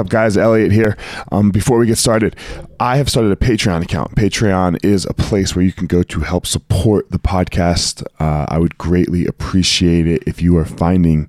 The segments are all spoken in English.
up, guys? Elliot here. Um, before we get started, I have started a Patreon account. Patreon is a place where you can go to help support the podcast. Uh, I would greatly appreciate it if you are finding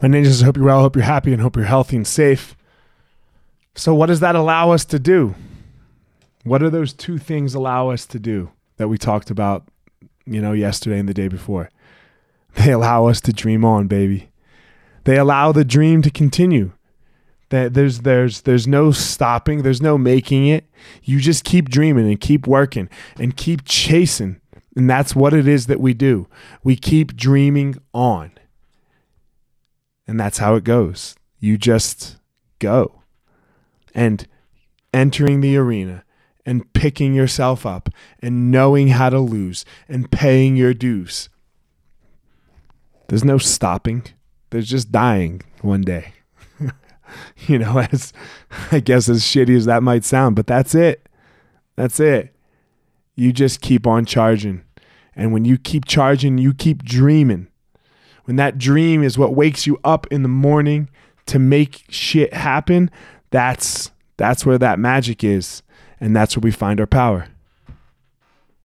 my ninjas hope you're well hope you're happy and hope you're healthy and safe so what does that allow us to do what do those two things allow us to do that we talked about you know yesterday and the day before they allow us to dream on, baby. They allow the dream to continue. That there's there's there's no stopping, there's no making it. You just keep dreaming and keep working and keep chasing. And that's what it is that we do. We keep dreaming on. And that's how it goes. You just go. And entering the arena and picking yourself up and knowing how to lose and paying your dues there's no stopping. There's just dying one day. you know, as I guess as shitty as that might sound, but that's it. That's it. You just keep on charging. And when you keep charging, you keep dreaming. When that dream is what wakes you up in the morning to make shit happen, that's that's where that magic is. And that's where we find our power.